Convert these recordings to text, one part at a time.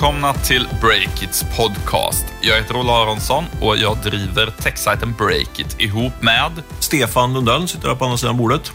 välkomna till Breakits podcast. Jag heter Ola Aronsson och jag driver techsajten Breakit ihop med Stefan Lundell sitter där på andra sidan bordet.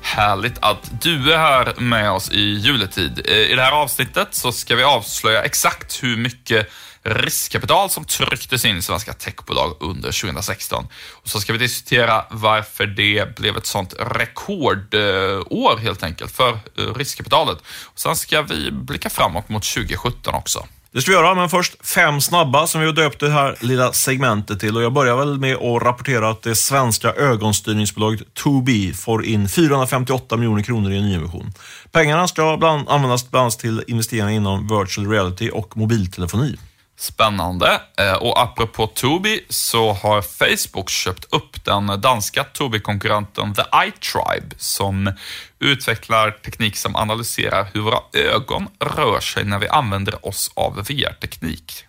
Härligt att du är här med oss i juletid. Eh, I det här avsnittet så ska vi avslöja exakt hur mycket riskkapital som trycktes in i svenska techbolag under 2016. Och så ska vi diskutera varför det blev ett sånt rekordår helt enkelt för eh, riskkapitalet. Och sen ska vi blicka framåt mot 2017 också. Det ska vi göra, men först fem snabba som vi har döpt det här lilla segmentet till. Och jag börjar väl med att rapportera att det svenska ögonstyrningsbolaget 2B får in 458 miljoner kronor i en nyemission. Pengarna ska bland, användas bland annat till investeringar inom virtual reality och mobiltelefoni. Spännande. Eh, och apropå Tobii så har Facebook köpt upp den danska Tobii-konkurrenten The Eye Tribe som utvecklar teknik som analyserar hur våra ögon rör sig när vi använder oss av VR-teknik.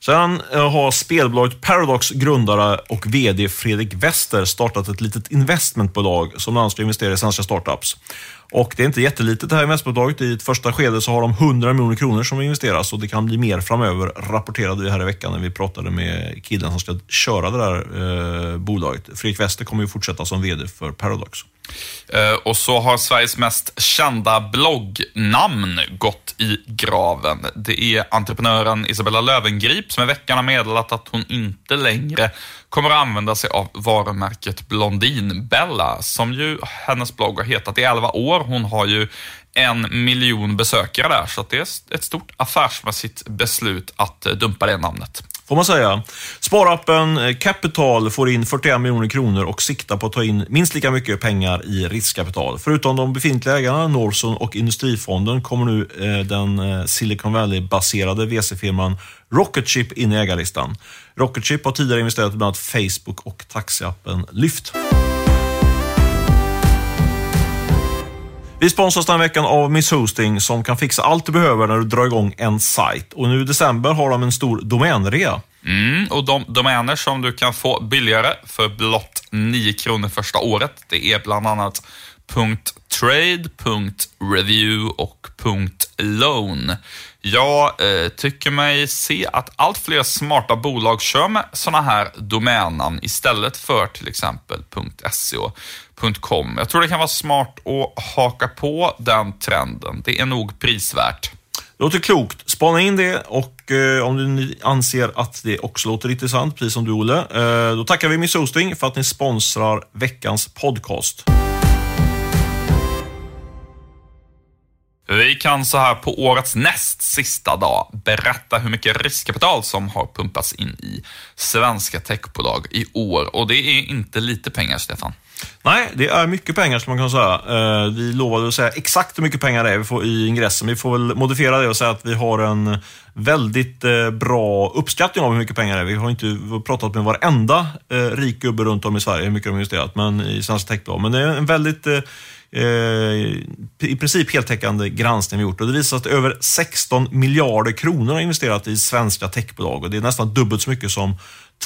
Sen eh, har spelbolaget Paradox grundare och VD Fredrik Wester startat ett litet investmentbolag som bland annat ska investera i svenska startups. Och det är inte jättelitet det här investmentbolaget. I ett första skede så har de 100 miljoner kronor som investeras och det kan bli mer framöver, rapporterade vi här i veckan när vi pratade med killen som ska köra det där eh, bolaget. Fredrik Wester kommer ju fortsätta som VD för Paradox. Eh, och så har Sveriges mest kända bloggnamn gått i graven. Det är entreprenören Isabella Lövengrip som i veckan har meddelat att hon inte längre kommer att använda sig av varumärket Blondinbella, som ju hennes blogg har hetat i 11 år. Hon har ju en miljon besökare där, så det är ett stort affärsmässigt beslut att eh, dumpa det namnet får man säga. Sparappen eh, Capital får in 41 miljoner kronor och siktar på att ta in minst lika mycket pengar i riskkapital. Förutom de befintliga ägarna, Norson och Industrifonden, kommer nu eh, den Silicon Valley-baserade VC-firman Rocketship in i ägarlistan. Rocketship har tidigare investerat i bland annat Facebook och taxiappen Lyft. Vi sponsras den här veckan av Miss Hosting som kan fixa allt du behöver när du drar igång en sajt. Och nu i december har de en stor domänrea. Mm, och de domäner som du kan få billigare för blott 9 kronor första året, det är bland annat .trade, .review och .loan. Jag eh, tycker mig se att allt fler smarta bolag kör med sådana här domännamn istället för till exempel .se och .com. Jag tror det kan vara smart att haka på den trenden. Det är nog prisvärt. Det låter klokt. Spana in det och eh, om du anser att det också låter intressant, precis som du Olle, eh, då tackar vi Miss Hosting för att ni sponsrar veckans podcast. Vi kan så här på årets näst sista dag berätta hur mycket riskkapital som har pumpats in i svenska techbolag i år. Och det är inte lite pengar, Stefan. Nej, det är mycket pengar som man kan säga. Eh, vi lovade att säga exakt hur mycket pengar det är i ingressen. Vi får väl modifiera det och säga att vi har en väldigt eh, bra uppskattning av hur mycket pengar det är. Vi har inte pratat med varenda eh, rik gubbe runt om i Sverige hur mycket de har investerat men, i svenska techbolag. Men det är en väldigt Eh, i princip heltäckande granskning vi gjort och det visar att över 16 miljarder kronor har investerats i svenska techbolag och det är nästan dubbelt så mycket som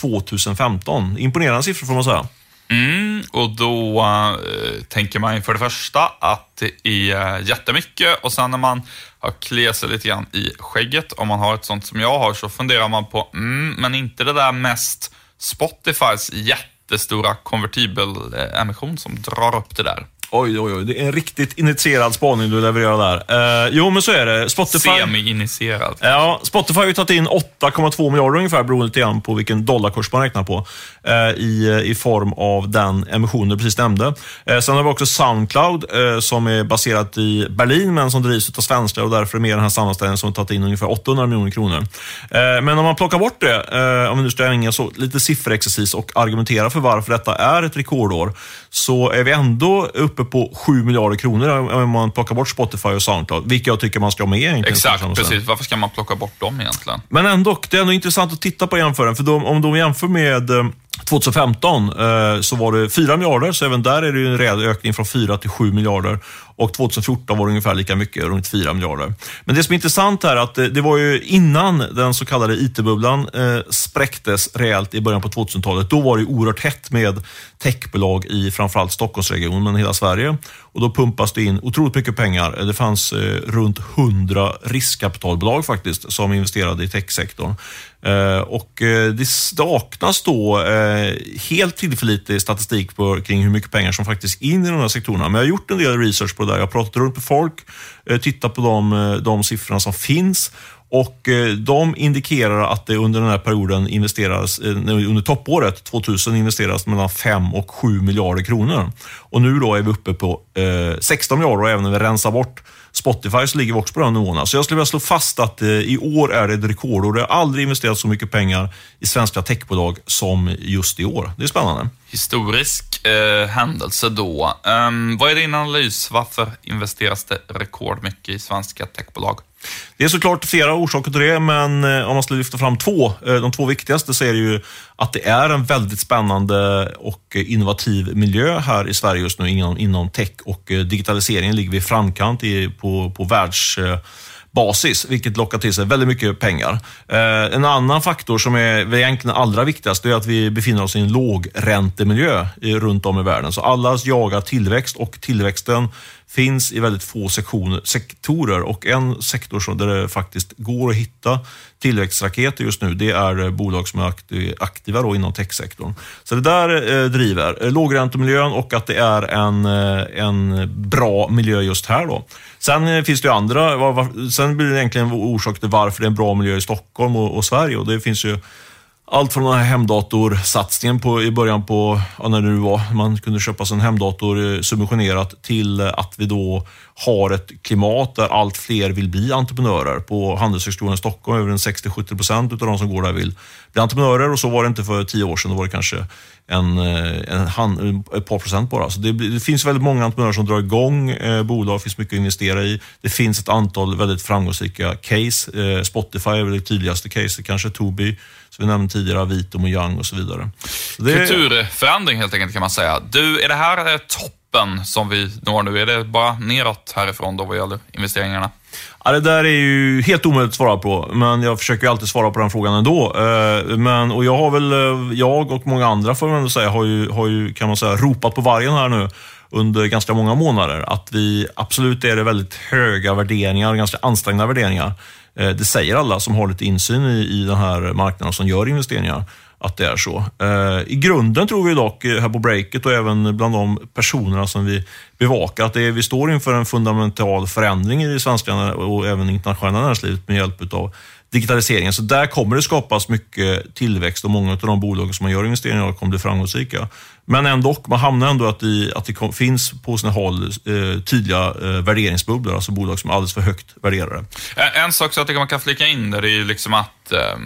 2015. Imponerande siffror får man säga. Mm, och då äh, tänker man för det första att det är eh, jättemycket och sen när man har kliat sig lite grann i skägget, om man har ett sånt som jag har, så funderar man på, mm, men inte det där mest Spotifys jättestora konvertibel-emission som drar upp det där. Oj, oj, oj. Det är en riktigt initierad spaning du levererar där. Eh, jo, men så är det. Spotify... Semi-initierad. Ja, Spotify har ju tagit in 8,2 miljarder ungefär, beroende lite grann på vilken dollarkurs man räknar på, eh, i, i form av den emissionen du precis nämnde. Eh, sen har vi också Soundcloud, eh, som är baserat i Berlin, men som drivs av svenskar och därför är med i den här sammanställningen som har tagit in ungefär 800 miljoner kronor. Eh, men om man plockar bort det, eh, om vi nu ska ägna så lite sifferexercis och argumentera för varför detta är ett rekordår, så är vi ändå uppe på 7 miljarder kronor om man plockar bort Spotify och Soundcloud, vilket jag tycker man ska ha med egentligen. Exakt, precis. Varför ska man plocka bort dem egentligen? Men ändå, det är ändå intressant att titta på jämförelsen, för de, om de jämför med eh, 2015 eh, så var det 4 miljarder, så även där är det en rejäl ökning från 4 till 7 miljarder. Och 2014 var det ungefär lika mycket, runt 4 miljarder. Men det som är intressant är att det, det var ju innan den så kallade IT-bubblan eh, spräcktes rejält i början på 2000-talet. Då var det oerhört hett med techbolag i framförallt Stockholmsregionen, men hela Sverige. Och Då pumpas det in otroligt mycket pengar. Eh, det fanns eh, runt 100 riskkapitalbolag faktiskt som investerade i techsektorn. Eh, och eh, det saknas då eh, helt tillförlitlig statistik på, kring hur mycket pengar som faktiskt in i de här sektorerna. Men jag har gjort en del research på det där. Jag har pratat runt med folk, tittat på de, de siffrorna som finns och de indikerar att det under den här perioden investerades, under toppåret 2000 investerades mellan 5 och 7 miljarder kronor. Och nu då är vi uppe på 16 miljarder och även när vi rensar bort Spotify så ligger vi också på de nivåerna. Så alltså, jag skulle vilja slå fast att eh, i år är det ett rekordår. Det har aldrig investerats så mycket pengar i svenska techbolag som just i år. Det är spännande. Historisk eh, händelse då. Um, vad är din analys? Varför investeras det rekordmycket i svenska techbolag? Det är såklart flera orsaker till det, men eh, om man skulle lyfta fram två, eh, de två viktigaste, så är det ju att det är en väldigt spännande och eh, innovativ miljö här i Sverige just nu inom, inom tech och digitaliseringen ligger vi i framkant i, på, på världs basis, vilket lockar till sig väldigt mycket pengar. Eh, en annan faktor som är egentligen allra viktigast är att vi befinner oss i en lågräntemiljö runt om i världen. Så alla jagar tillväxt och tillväxten finns i väldigt få sektioner, sektorer och en sektor där det faktiskt går att hitta tillväxtraketer just nu, det är bolag som är aktiva då inom techsektorn. Så det där eh, driver eh, lågräntemiljön och att det är en, en bra miljö just här. då. Sen eh, finns det ju andra, sen blir det egentligen orsak till varför det är en bra miljö i Stockholm och, och Sverige. Och det finns ju allt från den här hemdatorsatsningen på, i början på, ja, när det nu var, man kunde köpa sin hemdator eh, subventionerat, till eh, att vi då har ett klimat där allt fler vill bli entreprenörer. På Handelshögskolan i Stockholm över 60-70 procent av de som går där vill bli entreprenörer och så var det inte för tio år sedan. Då var det kanske en, eh, en, en ett par procent bara. Så det, det, finns väldigt många entreprenörer som drar igång eh, bolag, det finns mycket att investera i. Det finns ett antal väldigt framgångsrika case. Eh, Spotify är väl det tydligaste caset, kanske Tobii, som vi nämnde tidigare, Avito, Mojang och så vidare. Så det... Kulturförändring helt enkelt kan man säga. Du, är det här topp toppen som vi når nu? Är det bara neråt härifrån då vad gäller investeringarna? Ja, det där är ju helt omöjligt att svara på, men jag försöker alltid svara på den frågan ändå. Eh, men, och jag har väl, eh, jag och många andra får man säga, har ju, har ju kan man säga, ropat på vargen här nu under ganska många månader. Att vi absolut är det väldigt höga värderingar, ganska ansträngda värderingar. Eh, det säger alla som har lite insyn i, i den här marknaden som gör investeringar att det är så. Eh, I grunden tror vi dock eh, här på breaket och även bland de personerna som vi bevakar att det är, vi står inför en fundamental förändring i det svenska och även internationella näringslivet med hjälp av digitaliseringen. Så där kommer det skapas mycket tillväxt och många av de bolag som man gör investeringar i kommer bli framgångsrika. Men ändå, man hamnar ändå att, i, att det finns på sina håll eh, tydliga eh, värderingsbubblor, alltså bolag som är alldeles för högt värderade. En, sak som jag tycker man kan flika in där, är ju liksom att eh,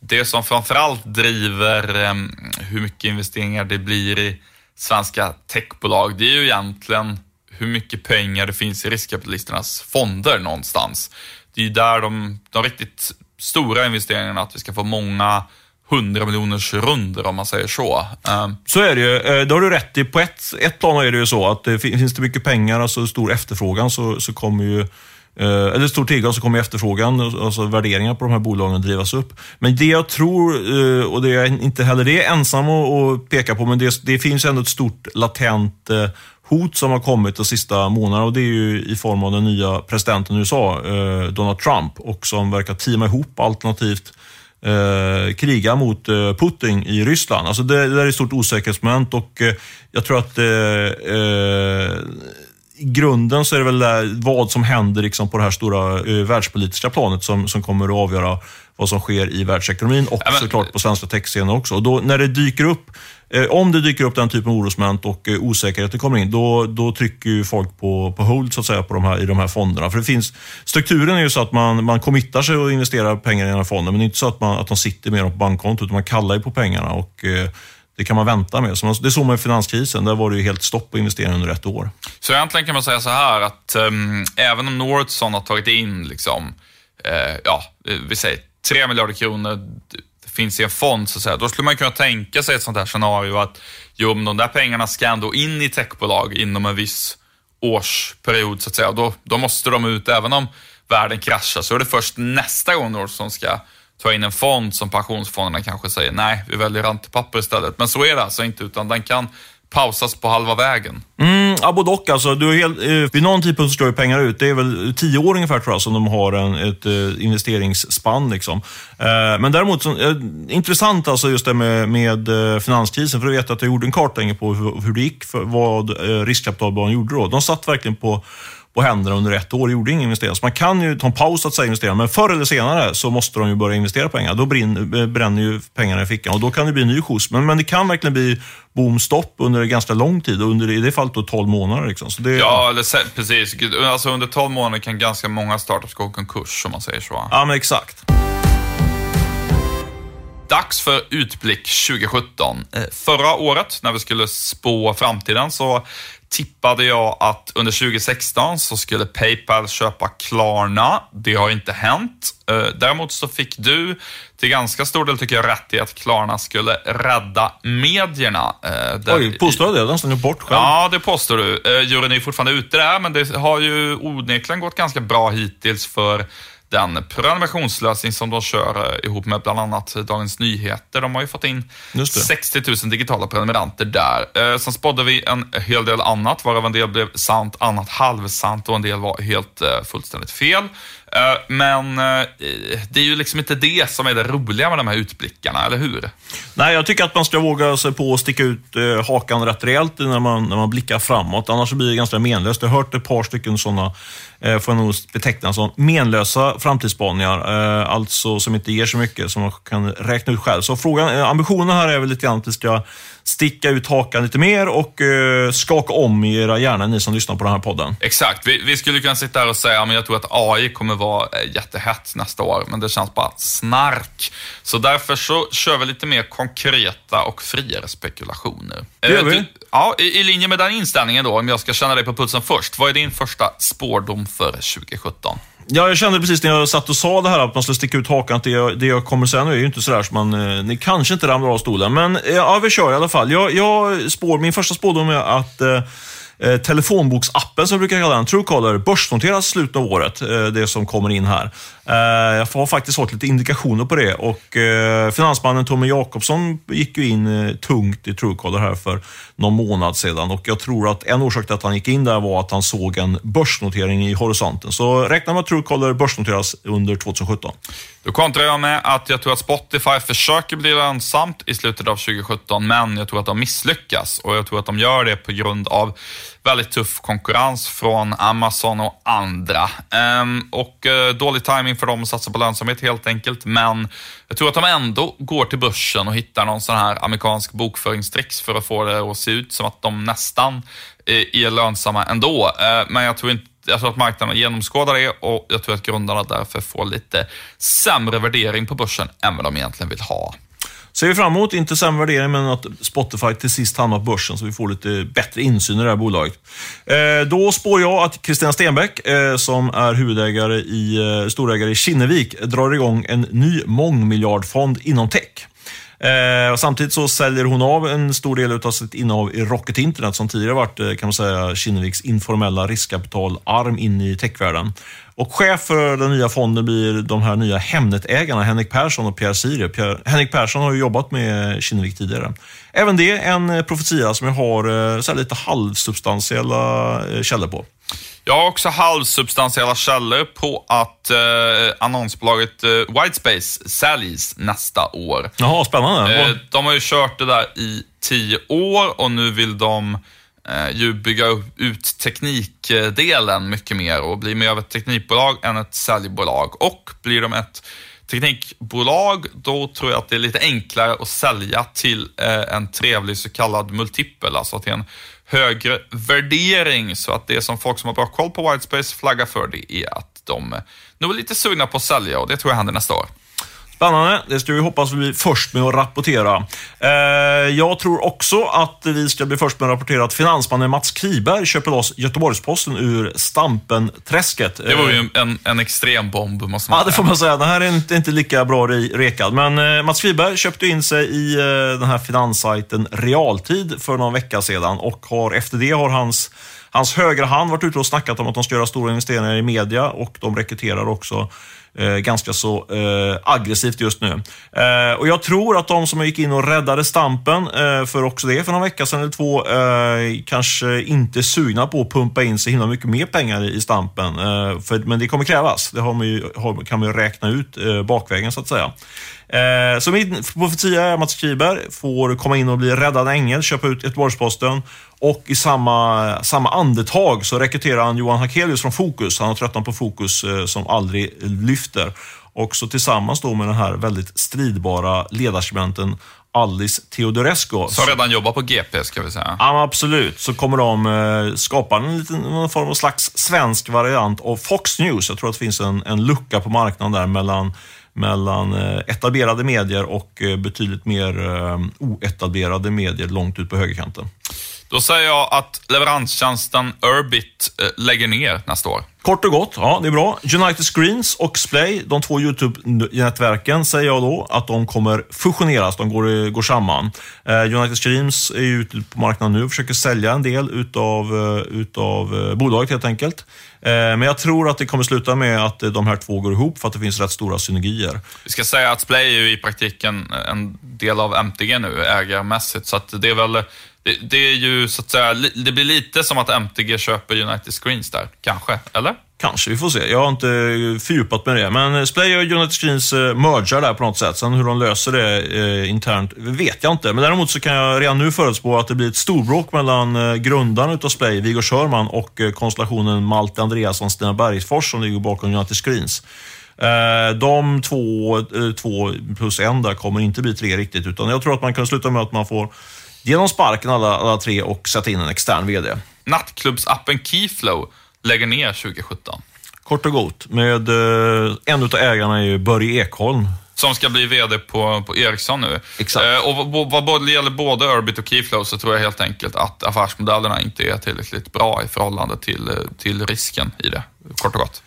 det som framförallt driver eh, hur mycket investeringar det blir i svenska techbolag, det är ju egentligen hur mycket pengar det finns i riskkapitalisternas fonder någonstans. Det är där de, de riktigt stora investeringarna, att vi ska få många hundra miljoners runder om man säger så. Ehm. Så är det ju. Eh, det har du rätt i. På ett, ett plan är det ju så att eh, det finns det mycket pengar, alltså stor efterfrågan, så, så kommer ju eh, eller stor tillgång så kommer efterfrågan, alltså värderingar på de här bolagen drivas upp. Men det jag tror, och det är inte heller det ensam att peka på, men det, det finns ändå ett stort latent hot som har kommit de sista månaderna och det är ju i form av den nya presidenten i USA, eh, Donald Trump, och som verkar teama ihop alternativt eh, kriga mot eh, Putin i Ryssland. Alltså det, det där är ett stort osäkerhetsmoment och eh, jag tror att eh, eh, i grunden så är det väl där, vad som händer liksom på det här stora eh, världspolitiska planet som, som kommer att avgöra vad som sker i världsekonomin och ja, men... såklart på svenska techscener också. Och då, när det dyker upp, eh, om det dyker upp den typen av orosmoment och eh, osäkerheter kommer in, då, då trycker ju folk på, på hold så att säga på de här, i de här fonderna. För det finns, strukturen är ju så att man, man committar sig och investerar pengar i den här fonden, men det är inte så att, man, att de sitter med dem på bankkontot, utan man kallar ju på pengarna. och eh, det kan man vänta med. Så det såg man i finanskrisen. Där var det ju helt stopp på investeringar under ett år. Så egentligen kan man säga så här att um, även om Northson har tagit in, liksom, uh, ja, vi säger 3 miljarder kronor. Finns i en fond, så att säga, då skulle man kunna tänka sig ett sånt här scenario att jo, men de där pengarna ska ändå in i techbolag inom en viss årsperiod, så att säga. Då, då måste de ut, även om världen kraschar, så är det först nästa gång då som ska ta in en fond som pensionsfonderna kanske säger nej, vi väljer räntepapper istället. Men så är det alltså inte, utan den kan pausas på halva vägen. Mm, Mm. ja, både och. Alltså, du är helt, eh, vid någon tidpunkt så står ju pengar ut. Det är väl tio år ungefär tror jag som de har en, ett eh, investeringsspann. Liksom. Eh, men däremot, så, eh, intressant alltså just det med, med eh, finanskrisen. För du vet att jag gjorde en kartläggning på hur, hur det gick, för vad eh, riskkapitalbolagen gjorde då. De satt verkligen på på händerna under ett år, gjorde ingen investering. Så man kan ju ta en paus att säga investera, men förr eller senare så måste de ju börja investera pengar. Då brinner, bränner ju pengarna i fickan och då kan det bli en ny skjuts. Men, men det kan verkligen bli boomstopp under ganska lång tid och under, i det fallet då 12 månader. Liksom. Det, ja, eller, precis. Alltså under 12 månader kan ganska många startups gå konkurs, om man säger så. Ja, men exakt. Dags för utblick 2017. Eh, förra året, när vi skulle spå framtiden, så tippade jag att under 2016 så skulle Paypal köpa Klarna. Det har inte hänt. Eh, däremot så fick du till ganska stor del, tycker jag, rätt i att Klarna skulle rädda medierna. Eh, Oj, påstår du det? Den stänger bort själv. Ja, det påstår du. Juryn är fortfarande ute där, men det har ju onekligen gått ganska bra hittills för den prenumerationslösning som de kör eh, ihop med bland annat Dagens Nyheter. De har ju fått in 60 000 digitala prenumeranter där. Eh, sen spådde vi en hel del annat, varav en del blev sant, annat halvsant och en del var helt eh, fullständigt fel. Eh, men det är ju liksom inte det som är det roliga med de här utblickarna, eller hur? Nej, jag tycker att man ska våga sig på att sticka ut hakan rätt rejält när man, när man blickar framåt. Annars blir det ganska menlöst. Jag har hört ett par stycken sådana, får jag nog beteckna som menlösa framtidsspaningar. Alltså som inte ger så mycket, som man kan räkna ut själv. Så frågan, ambitionen här är väl lite grann att vi ska sticka ut hakan lite mer och uh, skaka om i era hjärnor, ni som lyssnar på den här podden. Exakt. Vi, vi skulle kunna sitta här och säga att jag tror att AI kommer vara eh, jättehett nästa år, men det känns bara snark. Så därför så kör vi lite mer konkreta och friare spekulationer. Det gör vi. Du, ja, i, i, linje med den inställningen då, om jag ska känna dig på pulsen först. Vad är din första spårdom för 2017? Ja, jag kände precis när jag satt och sa det här att man skulle sticka ut hakan, att det jag, det jag kommer säga nu är ju inte sådär som man, eh, ni kanske inte ramlar av stolen, men eh, ja, vi kör i alla fall. Jag, jag spår, min första spådom är att eh, Eh, telefonboksappen, som jag brukar kalla den, Truecaller, börsnoteras i slutet av året. Eh, det som kommer in här. Eh, jag har faktiskt fått lite indikationer på det och eh, finansmannen Tommy Jakobsson gick ju in eh, tungt i Truecaller här för någon månad sedan och jag tror att en orsak till att han gick in där var att han såg en börsnotering i horisonten. Så räkna med att Truecaller börsnoteras under 2017. Då kontrar jag med att jag tror att Spotify försöker bli lönsamt i slutet av 2017, men jag tror att de misslyckas och jag tror att de gör det på grund av väldigt tuff konkurrens från Amazon och andra. Ehm, och eh, dålig timing för dem att satsa på lönsamhet helt enkelt, men jag tror att de ändå går till börsen och hittar någon sån här amerikansk bokföringstrix för att få det att se ut som att de nästan eh, är lönsamma ändå. Ehm, men jag tror inte jag tror att marknaden genomskådar det och jag tror att grundarna därför får lite sämre värdering på börsen än vad de egentligen vill ha. Ser vi fram emot, inte sämre värdering, men att Spotify till sist hamnar på börsen så vi får lite bättre insyn i det här bolaget. Eh, då spår jag att Christian Stenbeck, eh, som är huvudägare i, eh, storägare i Kinnevik, drar igång en ny mångmiljardfond inom tech. Eh, och samtidigt så säljer hon av en stor del av sitt innehav i Rocket Internet som tidigare varit eh, kan man säga, Kinneviks informella riskkapitalarm in i techvärlden. Och chef för den nya fonden blir de här nya Hemnet-ägarna Henrik Persson och Pierre Siri. Pierre, Henrik Persson har ju jobbat med Kinnevik tidigare. Även det en eh, profetia som jag har eh, så lite halvsubstantiella källor på. Jag har också halvsubstantiella källor på att eh, annonsbolaget eh, Whitespace säljs nästa år. Jaha, spännande. Eh, de har ju kört det där i tio år och nu vill de eh, ju bygga ut teknikdelen mycket mer och bli mer av ett teknikbolag än ett säljbolag. Och blir de ett teknikbolag, då tror jag att det är lite enklare att sälja till eh, en trevlig så kallad multipel, alltså till en högre värdering. Så att det som folk som har bra koll på Whitespace flaggar för det är att de nu är lite sugna på att sälja och det tror jag händer nästa år. Spännande. Det ska vi hoppas vi blir först med att rapportera. Eh, jag tror också att vi ska bli först med att rapportera att finansmannen Mats Kiberg köper loss Göteborgs-Posten ur Stampen-träsket. Det var ju en, en extrem bomb, måste man Ja, det får man säga. Den här är inte, inte lika bra rekad. Men eh, Mats Kiberg köpte in sig i eh, den här finanssajten Realtid för någon vecka sedan och har, efter det har hans Hans högra hand varit ute och snackat om att de ska göra stora investeringar i media och de rekryterar också eh, ganska så eh, aggressivt just nu. Eh, och Jag tror att de som gick in och räddade Stampen eh, för också det för några vecka sedan eller två eh, kanske inte är sugna på att pumpa in så himla mycket mer pengar i, Stampen. Eh, för, men det kommer krävas. Det har man ju, har, kan man ju räkna ut eh, bakvägen så att säga. Eh, så min profetia är Mats Kiber får komma in och bli räddad ängel, köpa ut Göteborgs-Posten och i samma, samma andetag så rekryterar han Johan Hakelius från Fokus. Han har tröttnat på Fokus eh, som aldrig lyfter. Och så tillsammans då med den här väldigt stridbara ledarskribenten Alice Teodorescu. Som redan jobbar på GP, ska vi säga. Ja, absolut. Så kommer de eh, skapa en liten någon form av slags svensk variant av Fox News. Jag tror att det finns en, en lucka på marknaden där mellan mellan eh, etablerade medier och eh, betydligt mer eh, oetablerade medier långt ut på högerkanten. Då säger jag att leveranstjänsten Urbit lägger ner nästa år. Kort och gott, ja det är bra. United Screens och Splay, de två YouTube-nätverken, säger jag då att de kommer fusioneras, de går, går samman. Eh, United Screens är ute på marknaden nu och försöker sälja en del utav, eh, utav eh, bolaget helt enkelt. Eh, men jag tror att det kommer sluta med att de här två går ihop för att det finns rätt stora synergier. Vi ska säga att Splay är ju i praktiken en del av MTG nu, ägarmässigt, så att det är väl det, är ju så att säga, det blir lite som att MTG köper United Screens där, kanske, eller? Kanske, vi får se. Jag har inte fördjupat mig i det. Men Splay och United Screens eh, mergar där på något sätt. Sen hur de löser det eh, internt vet jag inte. Men däremot så kan jag redan nu förutspå att det blir ett storbråk mellan eh, grundaren utav Splay, Viggo Sörman och konstellationen Malte Andreasson, Stina Bergfors som ligger bakom United Screens. De två, två plus en där kommer inte bli tre riktigt, utan jag tror att man kan sluta med att man får ge dem sparken alla, alla tre och sätta in en extern VD. Nattklubbsappen Keyflow lägger ner 2017. Kort och gott. Med, eh, en av ägarna är ju Börje Ekholm. Som ska bli VD på, på Ericsson nu. Exakt. Eh, och vad, vad gäller både Urbit och Keyflow så tror jag helt enkelt att affärsmodellerna inte är tillräckligt bra i förhållande till, till risken i det, kort och gott.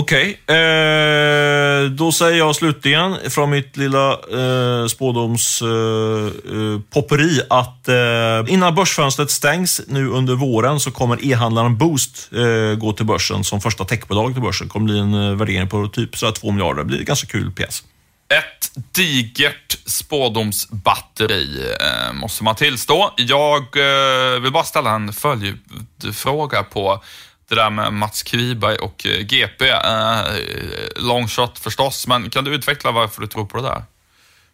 Okej, okay. eh, då säger jag slutligen från mitt lilla eh, spådomspopperi eh, eh att eh, innan börsfönstret stängs nu under våren så kommer e-handlaren Boost eh, gå till börsen som första techbolag till börsen. Det kommer bli en eh, värdering på typ sådär 2 miljarder. Det blir en ganska kul pjäs. Ett digert spådomsbatteri, eh, måste man tillstå. Jag eh, vill bara ställa en följdfråga på det där med Mats Kviberg och eh, GP. Eh, long shot förstås, men kan du utveckla varför du tror på det där?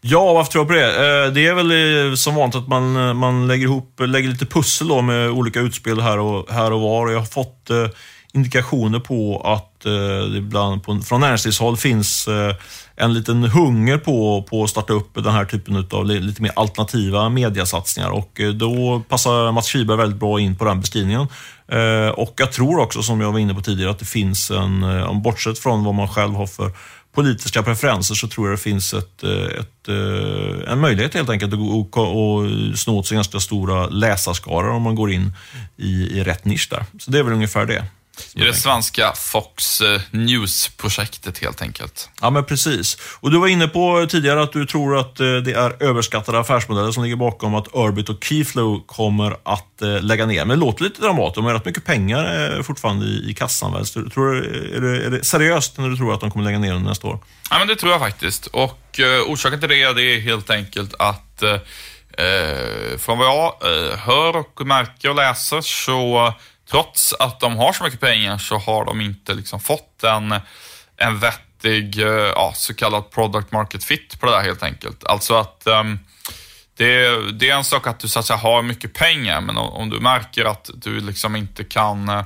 Ja, varför tror jag på det? Eh, det är väl eh, som vanligt att man, man lägger ihop, lägger lite pussel då med olika utspel här och, här och var. Jag har fått indikationer på att det ibland på, från näringslivshåll finns en liten hunger på, på att starta upp den här typen av lite mer alternativa mediasatsningar och då passar Mats Kiberg väldigt bra in på den beskrivningen. Eh, och jag tror också, som jag var inne på tidigare, att det finns en, eh, om bortsett från vad man själv har för politiska preferenser, så tror jag det finns ett, eh, ett, en möjlighet helt enkelt att gå och snå åt sig ganska stora läsarskaror om man går in i, i rätt nisch där. Så det är väl ungefär det. I det svenska Fox eh, News-projektet helt enkelt. Ja, men precis. Och Du var inne på tidigare att du tror att eh, det är överskattade affärsmodeller som ligger bakom att Urbit och Keyflow kommer att eh, lägga ner. Men det låter lite dramatiskt. De har rätt mycket pengar fortfarande i kassan. Väl? Så, tror, är, det, är det seriöst när du tror att de kommer lägga ner under nästa år? Ja, men det tror jag faktiskt. Och orsaken till det, det är helt enkelt att eh, från vad jag eh, hör och märker och läser så trots att de har så mycket pengar så har de inte liksom fått en, en vettig eh, ja, så kallad product market fit på det där helt enkelt. Alltså att um, det, det, är en sak att du så att säga, har mycket pengar, men om, om, du märker att du liksom inte kan, eh,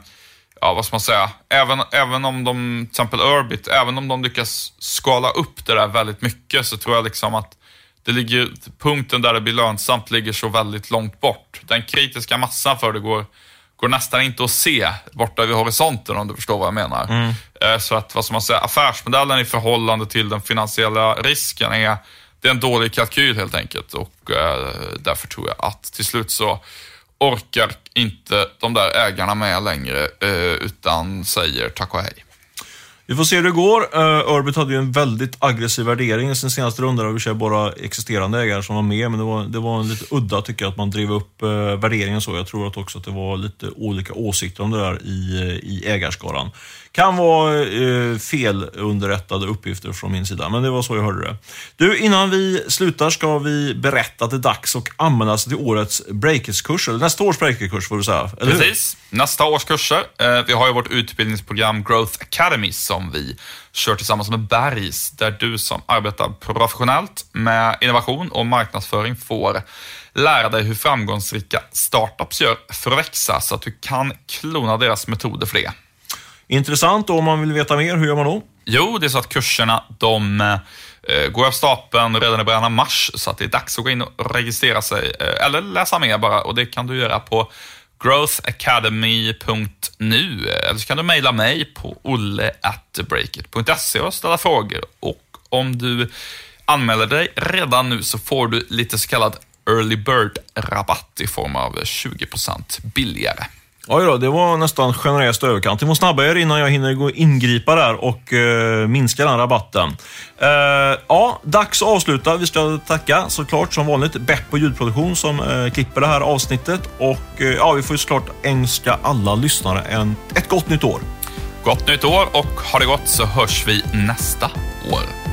ja vad ska man säga, även, även om de, till exempel Urbit, även om de lyckas skala upp det där väldigt mycket så tror jag liksom att det ligger, punkten där det blir lönsamt ligger så väldigt långt bort. Den kritiska massan för det går går nästan inte att se borta vid horisonten om du förstår vad jag menar. Mm. Eh, Så att, vad ska man säga, affärsmodellen i förhållande till den finansiella risken är, det är en dålig kalkyl helt enkelt. Och eh, därför tror jag att till slut så orkar inte de där ägarna med längre, eh, utan säger tack och hej. Vi får se hur det går. Uh, hade ju en väldigt aggressiv värdering i sin senaste runda. Det var bara existerande ägare som var med, men det var, det var lite udda tycker jag att man drev upp uh, värderingen så. Jag tror att också att det var lite olika åsikter om det där i, eh, i ägarskaran. Kan vara uh, felunderrättade uppgifter från min sida, men det var så jag hörde det. Du, innan vi slutar ska vi berätta att det är dags att anmäla sig till årets breakerskurs, eller nästa års breakerskurs, får du säga. Eller hur? Precis. Nästa års kurser. Vi har ju vårt utbildningsprogram Growth Academy som vi kör tillsammans med Bergs, där du som arbetar professionellt med innovation och marknadsföring får lära dig hur framgångsrika startups gör för att växa så att du kan klona deras metoder för det. Intressant, och om man vill veta mer, hur gör man då? Jo, det är så att kurserna de eh, går av stapeln redan i början av mars, så att det är dags att gå in och registrera sig, eh, eller läsa mer bara, och det kan du göra på growthacademy.nu, eller så kan du mejla mig på olle.breakit.se och ställa frågor. Och om du anmäler dig redan nu så får du lite så kallad early bird-rabatt i form av 20% billigare. Oj då, det var nästan generöst överkant. Vi måste snabba er innan jag hinner gå ingripa där och eh, minska den rabatten. Eh, ja, dags att avsluta. Vi ska tacka såklart som vanligt Beppo ljudproduktion som eh, klipper det här avsnittet. Och eh, ja, vi får ju såklart önska alla lyssnare en, ett gott nytt år. Gott nytt år och ha det gott så hörs vi nästa år.